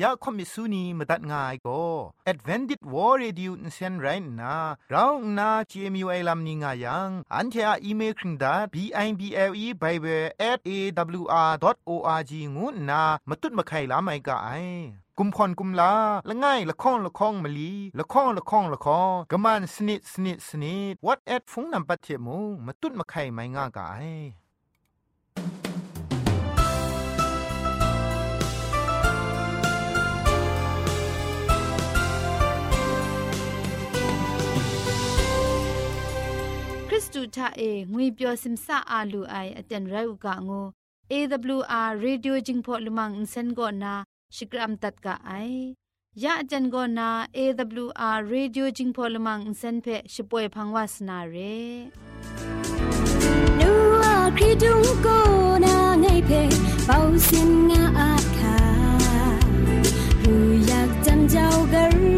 อยากคมิสุนีมาตัดง่ายก็ Advented War Radio นเซนไรน่ะเราหน้า CMU ไอลัมนิง่ายังอันเทออีเมลคิงดา b i b l e bible at a w r o r g งูน่ะมาตุ้ดมาไข่ลาไม่กะไอกุมพรกุมลาละง่ายละค้องละค้องมะลีละค้องละค้องละค้องกะมันสนิดสนิดสนิด what at ฟงนำปัจเจมูมาตุ้ดมาไข่ไม่ง่ากายคริสตูทาย တုထအေငွေပျော်စင်ဆာအာလူအိုင်အတန်ရုတ်ကငို AWR Radio Jingpho Lumang Insen go na Shikram tat ka ai ya ajan go na AWR Radio Jingpho Lumang Insen phe shipoi phangwas na re Nu a kridung ko na ngai phe pau sin nga a kha ru yak jam jau gar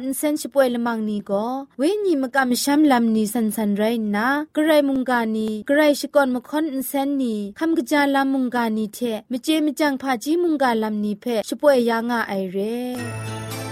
ดเซนชิปวยละมังนีก็เวญีมกะมชัมลัมนีสันสันไรนะกระไรมุงกานีกระไรชิกอนมคอนเซนนีคำกะจาลัมมุงกานีเทมเจมจังพาจีมุงกาลัมนีเพชิปวยยางาไอเร่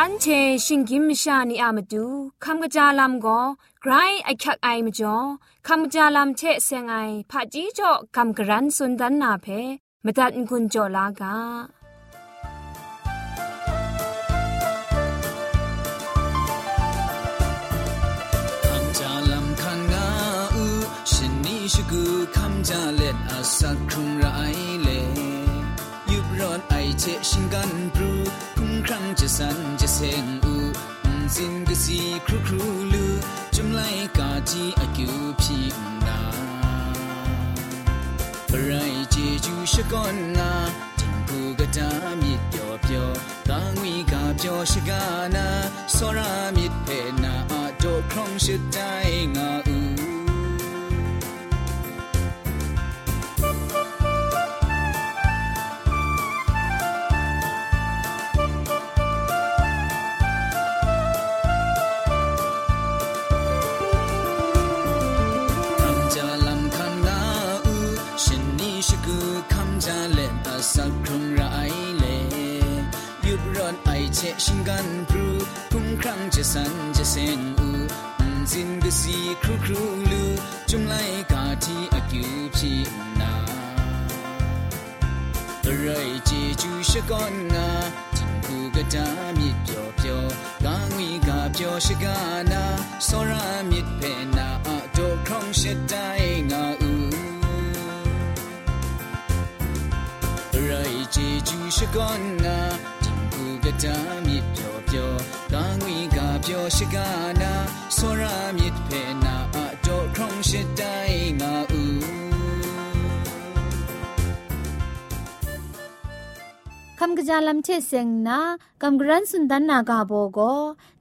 อันเชชิงกิมชานีอามาดูคำกระจาลำก็ไกรไอคักไอมาจ่อคำกระจาลำเชเซงไอผาจีจ่อคำกระรันสุนดันนาเพมตัดกุญจ่อลากาชกูคำจาเล็ดอาสักครุงไรเลยยุบร้อนไอเชชิงกันปรู คุ้มครั้งจะสันจะเซงอูสินกสีครูครูลูจุมไลกาจีอากิวพีนาไรเจจูชกอนนาจิงกูกะตามิดเปียวเปียวกางวีกาเปียวชกานาสรามิดเพนาอาโดครองชิดใจงาอู တာမြစ်ပြောပြောကာငွေကပြောရှိကနာစောရမြစ်ဖေနာအတော်ခေါင်းရှိတိုင်းငါဦးคำกระจาลำเชเซงนะคำกรันสุนดันนากาโบโก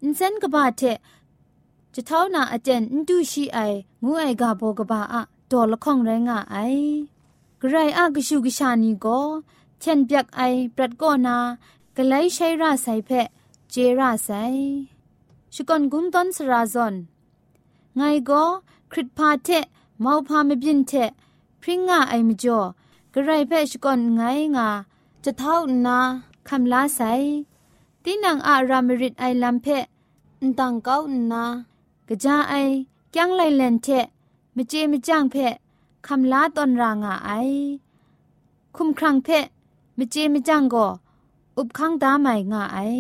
อินเซนกบาเทจะเท่านาอาเจนอินดูชีไองูไอกาโบกบาอะดอละข้องแรงอะไอกระไรอะกชูกชานีโกเช่นเปียกไอปรัดก็นา กลัยใช้ราใส่เพะเจราใส่ชุกอนกุนตอนสราซอนไงก็คริตพาเทมาพามบินเทพริ้งงาไอมจ่อกระไรเพะชุกอนไงงาจะเท่านาคำลาใส่ตีนังอารามริดไอลัมเพะนตังเก้านากะจาไอยังไลเลนเทมเจมจังเพะคำลาตอนรางาไอคุมครังเพะมเจมจังก็ อุบข้างตาใหม่ง่าย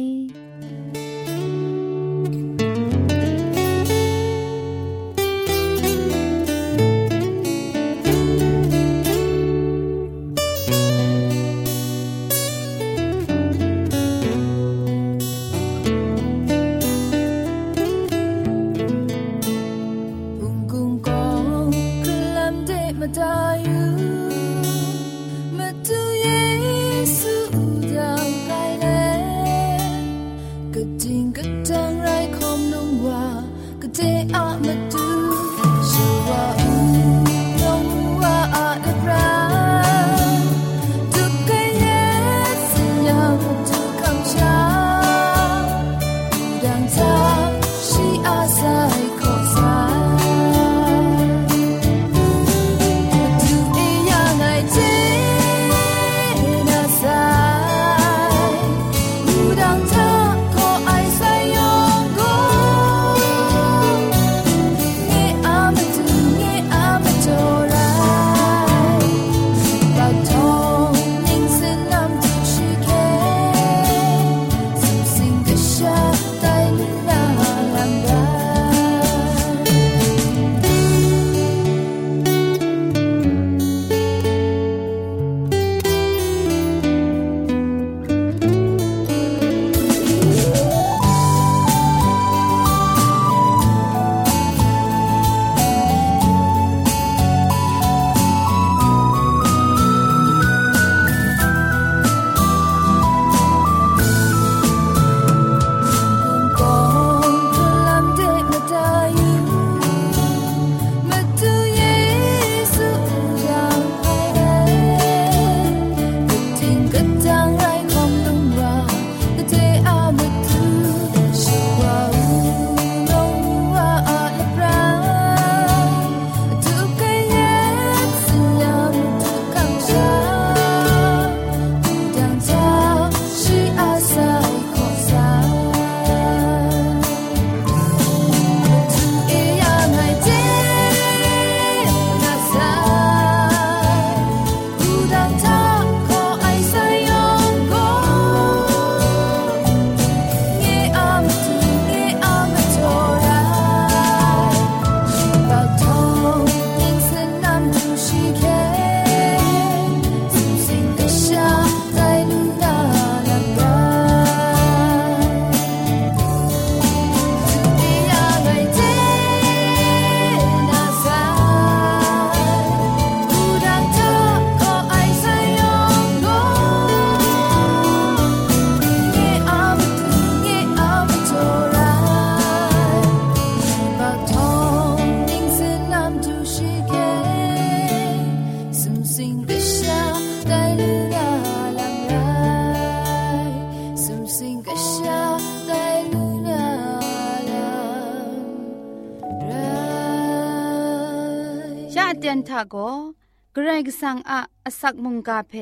กรกสังอะอสักมุงกาเพ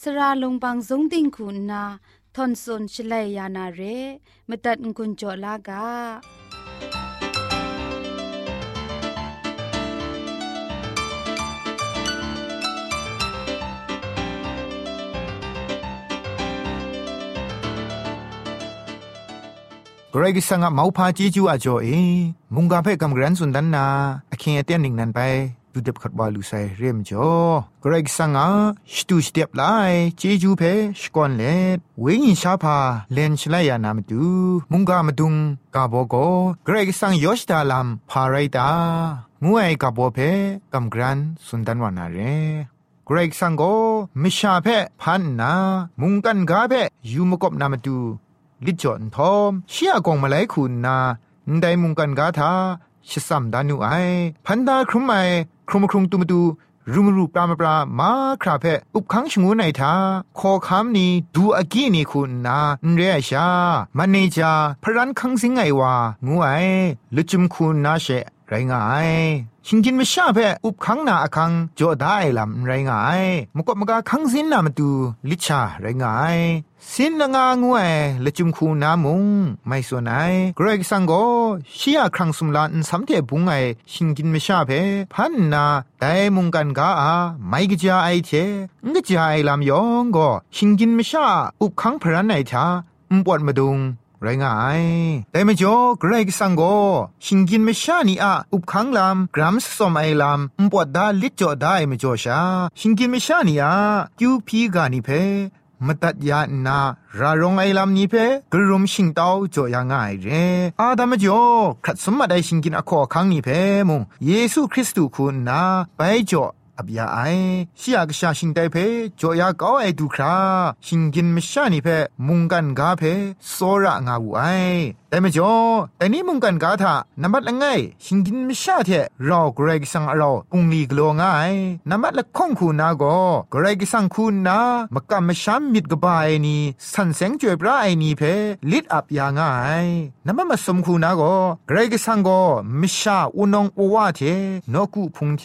สระลงบางสงติงคุณนาทอนซนชลัยยานาเรมตัดกุญจลากากรกิสังะเมาพาจีจูอาจ่อเอมุงกาเพกำกรันสุนดันนาอเคเตียนนิงนันไป ดูเด็บขัดวาลูไซเรียมจ่อกรกสังะสตูสเตียบไลจีจูเพสกอนเลดเวงินชาพาเลนชลายานามตูมุงกามดุงกาโบโกกรกสังยอชดาลัมพาไรตางูไอกาโบเพ่กำกรันสุนดันวานาเรเกรกสังโกมิชาเพพันนามุงกันกาเพยูมกบนามาตูลิจอนทอมเชียกองมาไลคุณนาไดมุงกันกาทา ชิสัมดานุไอพันดาครุมไอครุมครุงตุมตูรุมรูปรามปรามาคราเพอุบขังชงูในทาขอคำนี้ดูอากีนี่คุณนาเรียชามันเนจาพรันคังสิงไงวางูไอลุจุมคุณนาเชไรงาย ชิงกินไม่ชาเพอุบขังนาอคังจ่อได้ลำไรงายมกบมกาคังสินนามาดูลิชาไรงายสินงางวยละจุมคูนามุงไม่ส่วนไหนเกรกสังโกชียครั้งสุมลานสัมเทบุงไอชิงกินไม่ชาเพพันนาแต่มุงกันกาอาไม่กจาไอเทงกจาไอลำยองก็ชิงกินไม่ชาอุบขังพระนไอทาอุปวดมาดุง ไรงายแต่ไม่จบเกรกสังโกชิงกินไม่ชานีอะอุบขังลำกรัมสมไอลำอุปวดดาลิจอได้ไม่จอชาชิงกินไม่ชานีอะกิวพีกานิเพมตัดยานารารงไอลำนี้เพกรุมชิงเต้าจ่อยางไงเรอาดามจ่อขัดสมมาได้ชิงกินอคอคังนี้เพมุงเยซูคริสต์คุณนาไปจ่อ อบยาไอชิยากชาชิงไดเพจอยาก้าไอดูคราชิงกินมชานีเพมุงกันกาเพโซระงาวูไอแต่ไม่จ่อแต่นี้มุงกันกาทานับละไงชิงกินมชาเทเราเกรกสังเราปุงลีกลัวง่ายนับละข้องคูนาโกเกรกสังคูนามกำมชามมิดกบายนีสันเสงจวยปลาไอนีเพลิดอับยาง่ายนับมาสมคูนาโกเกรกสังโกมชาอุนองอวาเทนกุพุงเท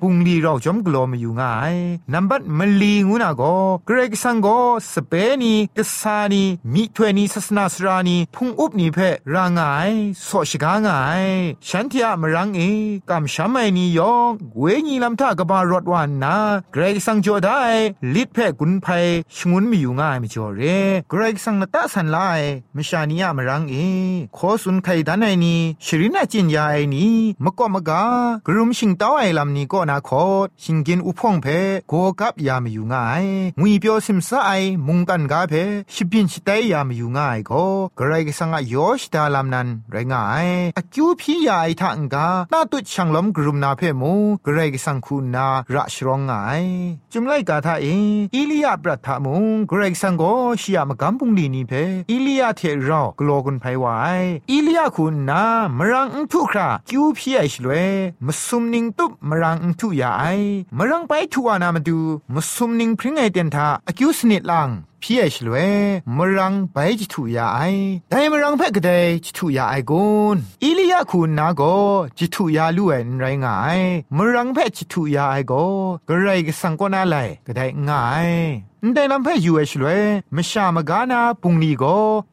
ปุงลีเราจอมกลัวมอยู่ง่ายนับมลีงูนาโกเกรกสังโกสเปนีกษานีมิถวนีศาสนาสรานีพุงอุบนีเพรางายโสชกางายฉันที่อะมรังเอกำช้ำไอนียองเวญีลำท่ากบารถวานนาเกรกสังโจได้ลิดเพกุนไพชงุนมีอยู่ง่ายไม่จอเรเกรกสังนตะสันไลมชานีอะมรังเอขอสุนไขดันไอนีชรินาจินยาไอนีมะกอมะกากรุมชิงเต้าไอลำนี้ก็นาคอชิงกินอุพงเพโกกับยามอยู่ง่ายงุยเปียวซิมซาไอมุงกันกาเพชิบินชิไตยามอยู่ง่ายก็กรกสังอะยอชดาลำนันไรงายอคิวพี่ยาไอทังกานาตุช่างล้มกรุมนาเพมูกรกสังคุณนาระชรองไงจุมไลกาทาเออิลียาปรัตามุงเกรสังโกชิยามกัมปุงลีนีเพอิลียาเทรอกลอกุนไพวายอิลียาคุณนามรังอุทุคราคิวพี่ไอชลเวมสุมนิงตุบมรังอุทุยาไอมรังไปทัวนามาดูมสุมนิงพริ้งไอเตียนทาอคิวสนิดลังพี่เอชลเวมรังไปจิตุยาไอแต่มรังเพกเดจิตุยาไอกุนอิลียาคุณนาโกจิตุยาลู่เอ็นไรงายมรังเพจิตุยาไอโกกระไรก็สังกนาไลก็ได้ง่ายแต่ลำเพ่ยูเอชลเวมชามกานาปุงลีโก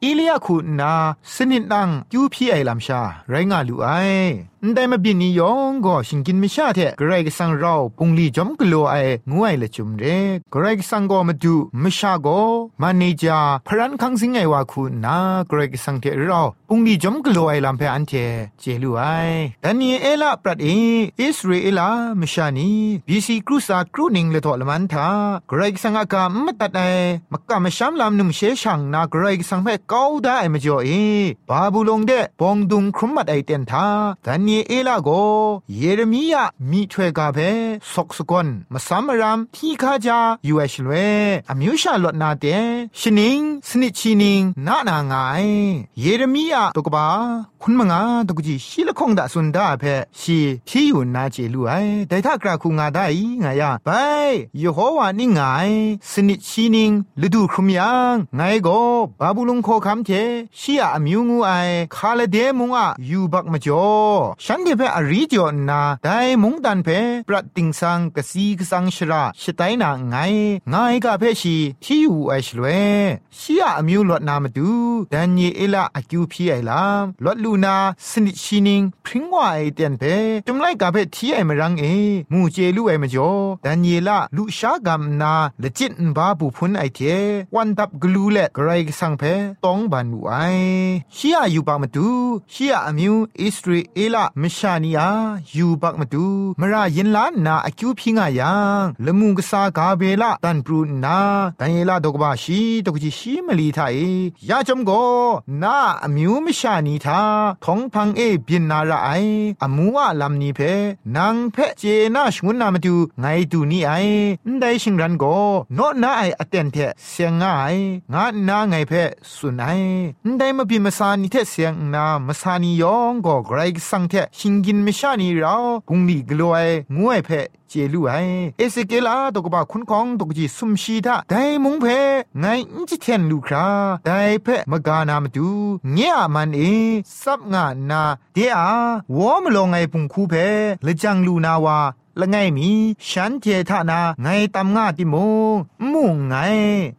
อิลียาคุณนาสนิดนังยูพี่ไอลำชาไรงาลู่ไอแต่มาบินนิยองก็ชิงกินไม่ชาเทกระไรก็สังเราปุงลีจอมกลัวไอ้งวยละจุมเรกระไรก็สังก็มาดูไม่ชาโกมันนี่จาพรันคังสิงไงว่าคุณนากรกสังเทเราปุงดีจอมกลัวไอ้ลำเพออันเทเจลูไอแต่นี่เอลาปรัดเออิสราเอลามชานีบีซีครูซาครูนิงเลทอลมันทากรกสังอากามัตัดไอ้มักกะมชามลำนุมเชชังนากรกสังเพก้าวได้มาจ่อเอบาบูลงเดปองดุงครุมมัดไอเตียนทาแต่นี่เอลาโกเยเรมียามีถวยกาเพสกสกอนมาสามรามที่ข้าจายูเอชลเวอมิวชาลอดนาเตชนิงสนิชินิงนานาไงเยเรมียาตกบาคุณมงาตกจีชิละคงดาสุนดาเพชีที่อยู่นาเจลูไอแต่ถ้ากราคุงาได้ไงยาไปยโฮวานี่ไงสนิชินิงฤดูครุมยังไงก็บาบุลุงโคคำเทชียอมิวงูไอคาเลเดมุงอะยูบักมาจ่อฉันเทเพอรีจอนาไดมุงดันเพปรัดติงสังกสีกสังชราชไตนาไงไงกะเพชีที่อยู่ไอชลเวชียอมิวลดนามาดูดันเยเอลาอคิวพีไอลามลดลูนาสนิชินิงพริ้งว่าไอเตียนเพจุมไลกะเพที่ไอมรังเอมูเจลูไอมจ่อดันเยลาลุชากามนาละจิตบาบุพุนไอเทวันดับกลูเลกไรกสังเพต้องบันวไอชียอยู่ปามาดูชียอมิวอิสราเอลมชานียาอยู่ปักมาดูมรายินลานนาอคิวพิงายังละมุงกษากาเบลาตันปรูนาตันเยลาดกบาชีตกจิชีมลีทาเอยาจมโกนาอมิวมชานีทาทองพังเอบินนาราไออมัวลำนีเพนางเพเจนาชงุนนามาดูไงดูนี่ไอได้ชิงรันโกโนนาไออเตนเทเสียงง่ายงานาไงเพสุนัยได้มาบิมาสานิเทเสียงนามาสานิยองก็ไกรสังเทชิงกินไม่ชานีเราพุงลีกลัวงวยเพเจลูไอเอสเกลาตกบะคุณของตกจีสุมชีทาไดมุงเพไงอิจิเทนลูคราไดเพมกานามาดูเงียมันเอซับงานาเดอาวอมลงไงปุงคูเพละจังลูนาวาละไงมีฉันเจทานาไงตำงาติมงมุงไง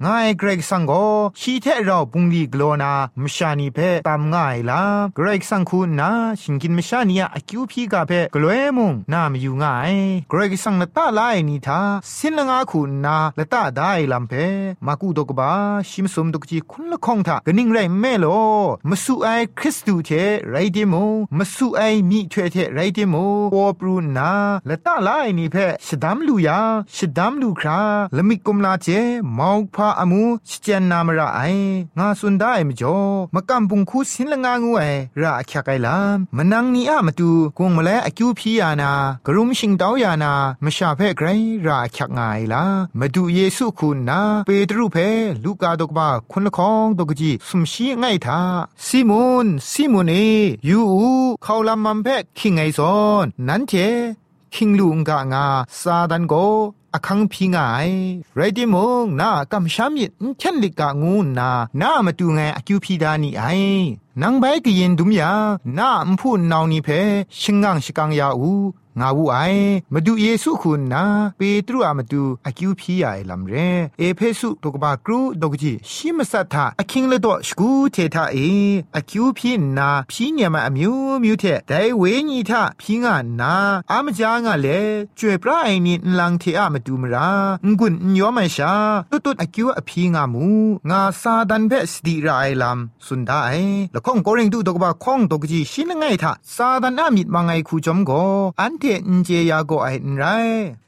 ไงเกรกสังโกชีเทเราปุงลีกลนามชานีเพตำง่ายลาเกรกสังคุณนาชิงกินมชานียอคิวพีกาเพกลวยมุงนามอยู่ง่ายเกรกสังนตาลายนีทาสินละงาคุณนาละตาได้ลำเพมากูดกบาชิมสมดกจีคุณละคงทากนิ่งไรแม่โลมสุไอคริสตูเทไรเดโมมสุไอมีเทเทไรเดโมโอปรูนาละตาลายนี่เพชดามลูยาชดามลูคราละมิกุมลาเจมอกพาอมูชเจนนามระไองาสุนได้มจ่อมะกัมปุงคูสินละงางูไอระอคักไกลามมนังนีอะมาตูกงมะเลอคิวพียานา กรุมชิงดาวยานามชาเพไกรราชักงายลามาดูเยซูคุณนาเปตรุเพลูกาดกบาคุณละคองดกจีสมชีไงทาซิมอนซิมอนเอยูเขาลำมันเพคิงไงซอนนั้นเจคิงลุงกางาซาดันโก อคังพิงไอไรดิมงนากำชามิดเช่นลิกางูนานามาดูไงอคิวพีดานี่ไอนางใบกยินดุมยานาอมพูนนาวนี่เพชิงงังชิกังยาอูงาวูไอมาดูเยซูคุณนาเปตรูอามาดูอคิวพีไอลำเรเอเพสุตกบากรูดกจีชิมสัทธาอคิงเลดอสกูเททาเออคิวพีนาพีเนียมาอมิวมิวเทไดเวนีทาพีงานาอามจางาเลจวยปราไอนีลังเทอามาดูมรางุนยอมชาตุตุอคิวอพีงามูงาซาดันเบสดีไรลำสุนได้ละข้องโกริงดูดกบาข้องดกจีชินไงทาซาดันอามิดมังไงคูจอมโกอันเทนเจียาโกไอไร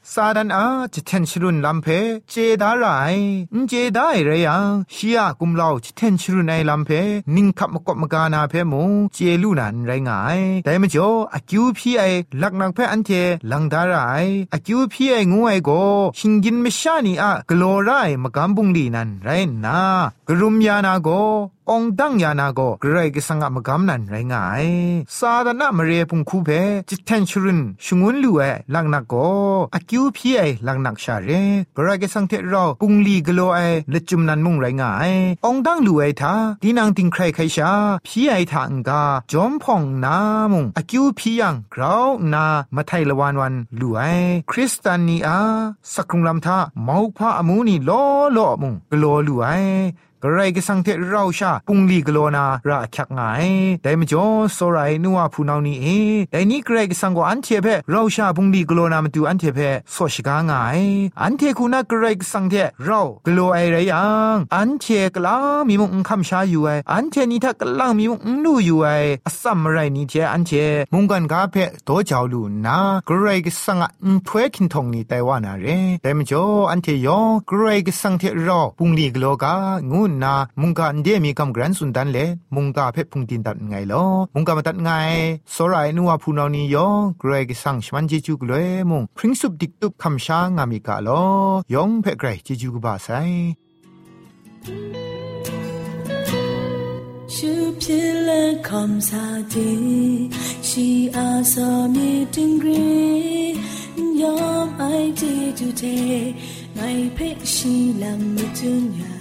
ซาดันอาจะเทนชรุนลำเพเจดาไรนเจได้เรียงชียกุมเลาจะเทนชรุนไอลำเพนิงขับมกบมกานาเพมงเจลูนันไรงายแต่มจ่ออคิวพี่ไอลักนักเพอันเทลังดาไรอคิวพี่ไองูไอโกชิงกินไม่ชานีอะกลัวไรมกำบุงลีนันไรนากรุมยานาโกองดังยานาโกเกรกสังกมกำนันไรงายซาดนามเรพุงคูเพจิตเทนชรุนชงุนลูเอลังนักโกอคิวพี่ไอลังนักชาเรเกรกสังเทเราปุงลีกโลไอเลจุมนันมุงไรงายองดังลูไอทาดีนางติงใครใครชาพี่ไอทางกาจอมพ่องนามุงอคิวพี่ยังกราวนามาไทยละวันวันลูไอคริสตานีอาสักครุงลำทาเมาพาอมูนีล้อล้อมุงกโลลูไอ กระไรก็สังเทเราชาปุงลีกโลนาระคักไงแต่มจ่อสไรนัวพูนานี่เอแต่นี้กระไรก็สังกอันเทเพเราชาปุงลีกโลนามาดูอันเทเพสอชกาไงอันเทคุณากระไรก็สังเทเรากโลไอไรยังอันเทกลามีมุงคำชาอยู่ไออันเทนี่ถ้ากลางมีมุงนูอยู่ไออสัมไรนี่เทอันเทมุงกันกาเพโตเจ้าลูนากระไรก็สังอันถวยคินทงนี่แต่ว่านาเรแต่มจ่ออันเทยอกระไรก็สังเทเราปุงลีกโลกางูนนา มุงกาเดียดมีคำกรนสุนดันเลมุงกาเพชรพุงตินตัดไงลอมุงกามาตัดไงสรายนัวพูนานียองเกรกสังชมันจิจุกเลยมุงพริ้งสุบดิกตุบคำช้างามิกาลอยองเพชรไกรจิจุกบาไซชูพิเลคำซาดิชีอาซอมีติงกรียอมไอจีจูเทในเพชรชีลำมิจุนยา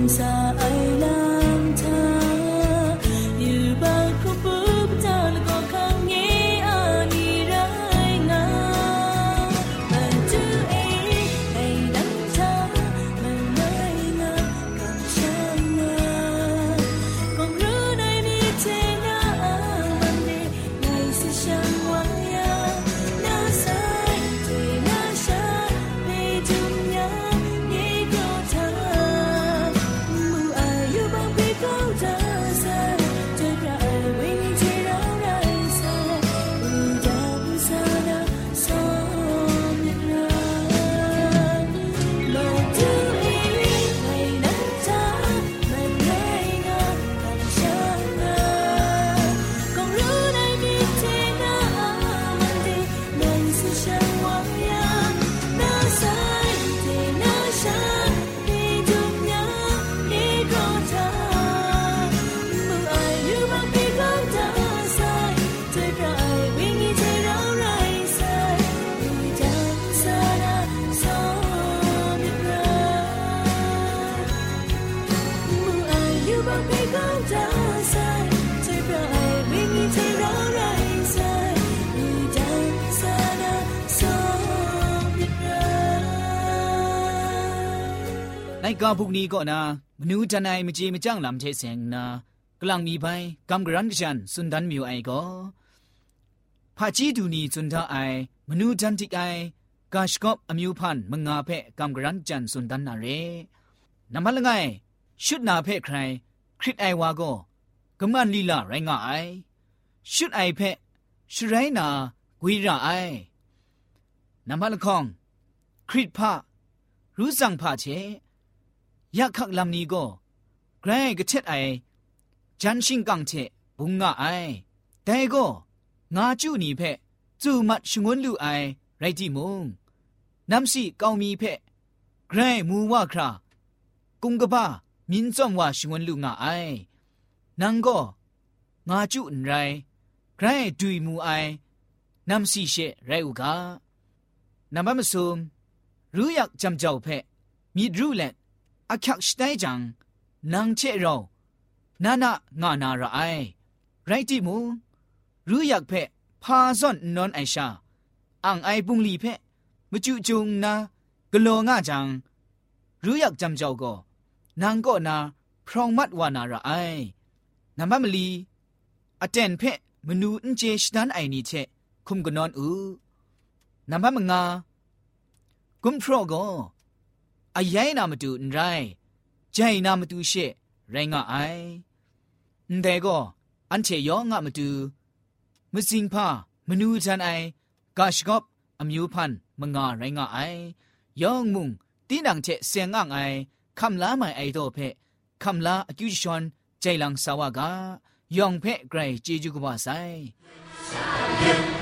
คำ ในกาพวกนี้ก็นะมนูจันไอมจีมจังลำเทเสงนะกลางมีไปกำกรันกชันสุนดันมิวไอก็พาจีดูนีจุนทาไอมนูจันติไอกาชกอบอมิวพันมงาเพกำกรันจันสุนดันนาเรนำมาละไงชุดนาเพใคร คริตไอวาก็กำมันลีลาไรงาไอชุดไอเพชุดไรนากวีระไอนำมาละคอง คริตพารู้สั่งพาเช ยักขักลำนี้ก็ไกรกระเช็ดไอจันชิงกังเชบุงงะไอแต่ก็งาจูนี่เพจูมัดชงวนลูไอไรที่มุงน้ำสีเกามีเพไกรมูว่าครากุงกะบ้ามินจ้องว่าชงวนลูงะไอนังก็งาจูนไรไกรดุยมูไอน้ำสีเชไรอุกาน้ำมันมซุมรู้อยากจำเจ้าเพมีรู้แหละ อคักสไตจังนางเชเรานานะงานาระไอไรติมูรู้อยากเพะพาซ่อนนอนไอชาอ่างไอปุงลีเพะมจุจุงนากโลง่าจังรู้อยากจำเจ้าก็นางก็นาพรองมัดวานาระไอนามัมลีอาเจนเพะมนูนเจชนันไอนี่เชคุมกนอนอือนามัมงากุมพรอก็ အယိုင်းနာမတူရိုင်းဂျိုင်နာမတူရှေရိုင်းငါအိုင်ဒဲကောအန်ချေယောငါမတူမစင်ဖာမနူချန်အိုင်ဂါရှ်ကော့အမျိုးဖန်မငါရိုင်းငါအိုင်ယောင်မုံတင်းနန်ချေဆင်ငါအိုင်ခမ်လာမိုင်အိုင်တော့ဖဲခမ်လာအကျူရှွန်ဂျိုင်လန်ဆာဝါကယောင်ဖဲဂရိုင်ဂျေဂျူကဘာဆိုင်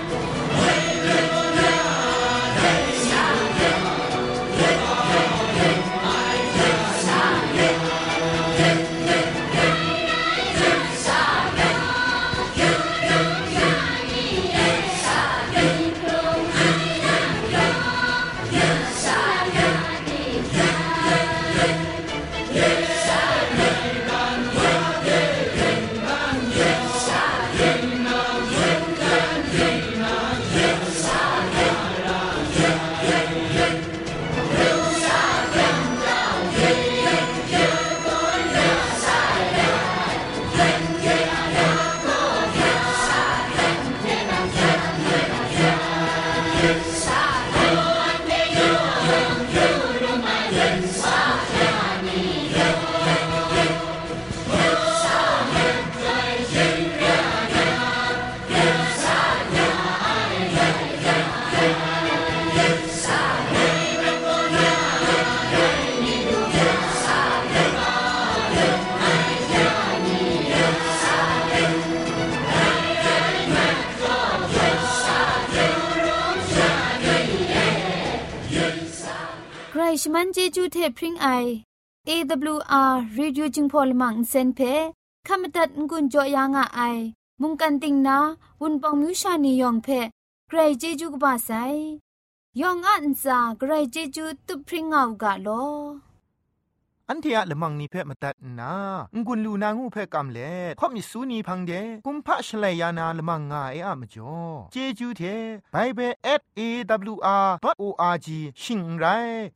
ชมันเจจูเทพริงไอ AWR Reducing Polymer เซนเพขมตัดงุนจอยางอ้ายมุงกันติงนาวุนปองมิวชานียองเพใครเจจูกบาไซยองอันซาใครเจจูตุพริงเอากาโล อันเทียละมังนิเพ่มาตัดนางุนลูนางูเพ่กำเล่ข่อมิสูนีพังเดกุมพะชเลยานาละมังงาเออะมจ่อเจจูเทไบเบิล @awr.org ชิงไร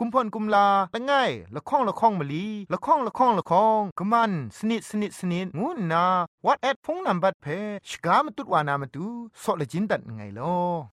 กุมพ่นกุมลาละไงละข้องละข้องมะลีละข้องละข้องละข้องกะมันสนิดสนิดสนิดงูนา what at พงนัมบัดเพ่ชกามตุดวานามตุซอเลจินดัดไงลอ